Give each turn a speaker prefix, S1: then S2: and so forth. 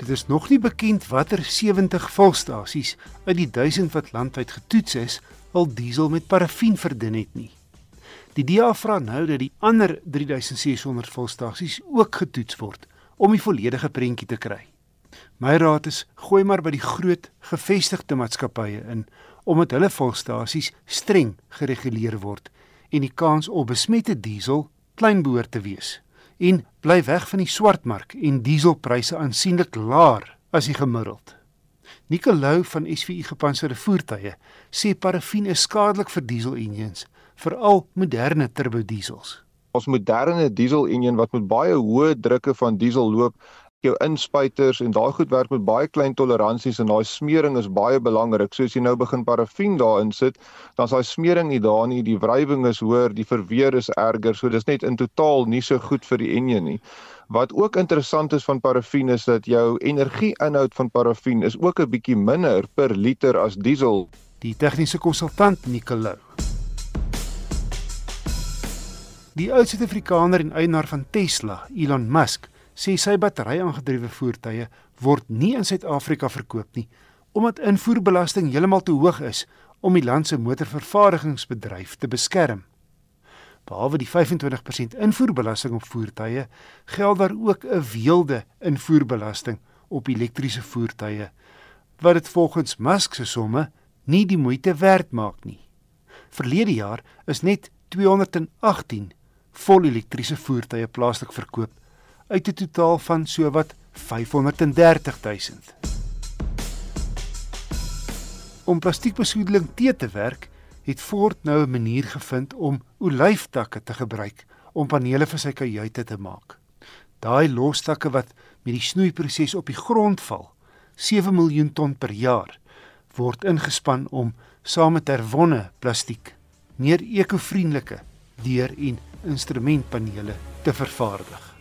S1: Dit is nog nie bekend watter 70 volstasies uit die 1000 wat landwyd getoets is, al diesel met parafin verdun het nie. Die DA vra nou dat die ander 3600 volstasies ook getoets word om die volledige prentjie te kry. My raad is gooi maar by die groot gevestigde maatskappye in omdat hulle volstasies streng gereguleer word en die kans op besmette diesel klein behoort te wees en bly weg van die swartmark en dieselpryse aansienlik laer as die gemiddeld. Nicolou van SVU gepantserde voertuie sê parafin is skadelik vir diesel engines, veral moderne turbo diesels.
S2: Ons moderne diesel engine wat met baie hoë drukke van diesel loop, jou inspuiters en daai goed werk met baie klein toleransies en daai smering is baie belangrik. So as jy nou begin parafin daarin sit, dan is daai smering nie daar nie, die wrywing is hoër, die verweer is erger. So dis net in totaal nie so goed vir die enjin nie. Wat ook interessant is van parafin is dat jou energieinhoud van parafin is ook 'n bietjie minder per liter as diesel.
S1: Die tegniese konsultant Nicolou. Die oud Suid-Afrikaner en eienaar van Tesla, Elon Musk, sê sy battery-aangedrewe voertuie word nie in Suid-Afrika verkoop nie omdat invoerbelasting heeltemal te hoog is om die land se motorvervaardigingsbedryf te beskerm. Behalwe die 25% invoerbelasting op voertuie, geld daar ook 'n weelde invoerbelasting op elektriese voertuie wat dit volgens Musk se somme nie die moeite werd maak nie. Verlede jaar is net 218 vol elektriese voertuie plaaslik verkoop uit 'n totaal van sowat 530 000. Om plastiekbesoedeling te te werk, het Ford nou 'n manier gevind om olyftakke te gebruik om panele vir sy kajuite te maak. Daai lostakke wat met die snoeiproses op die grond val, 7 miljoen ton per jaar, word ingespan om saam met herwonne plastiek meer ekovriendelike deur- en instrumentpanele te vervaardig.